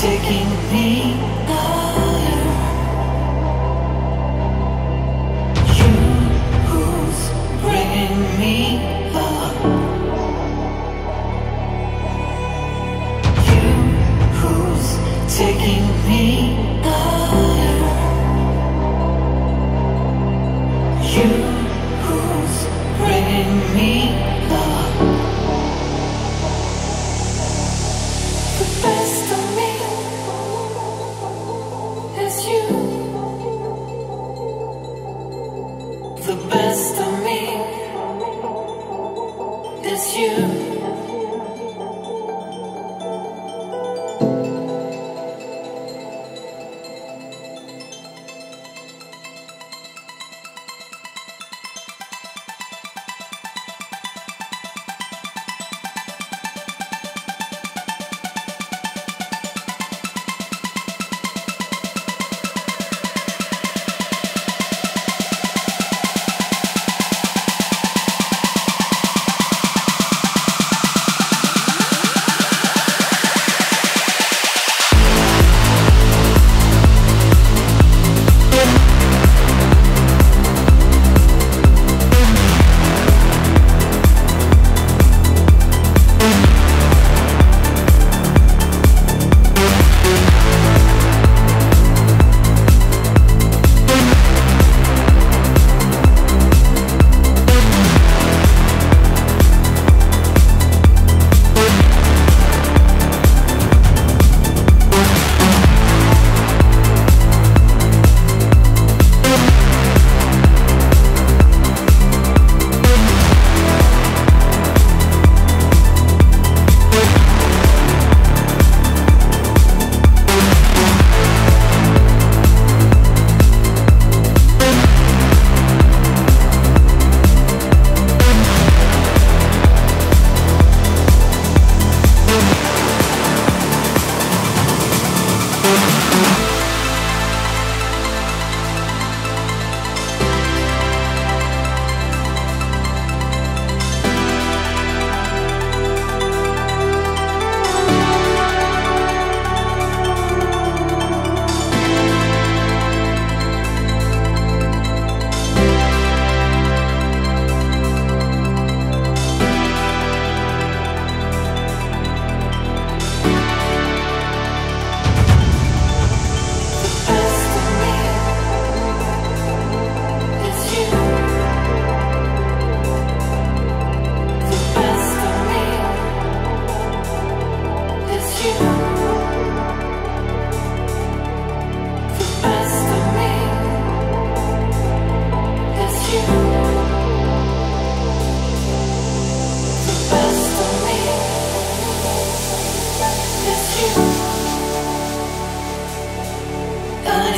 taking me.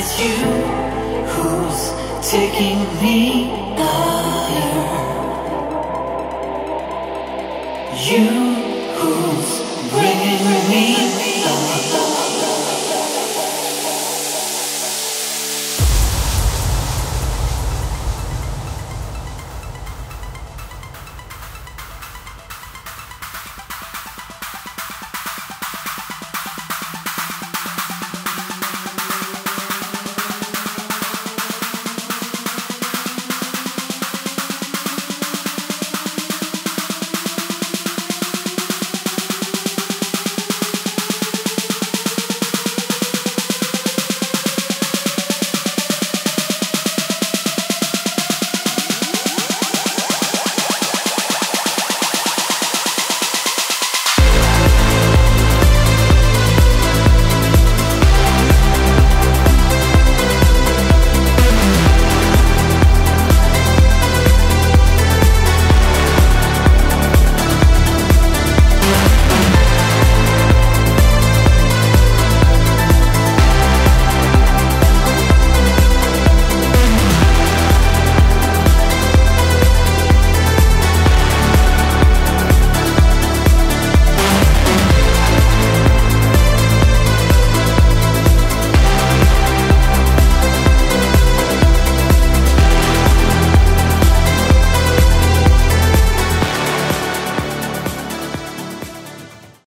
It's you who's taking me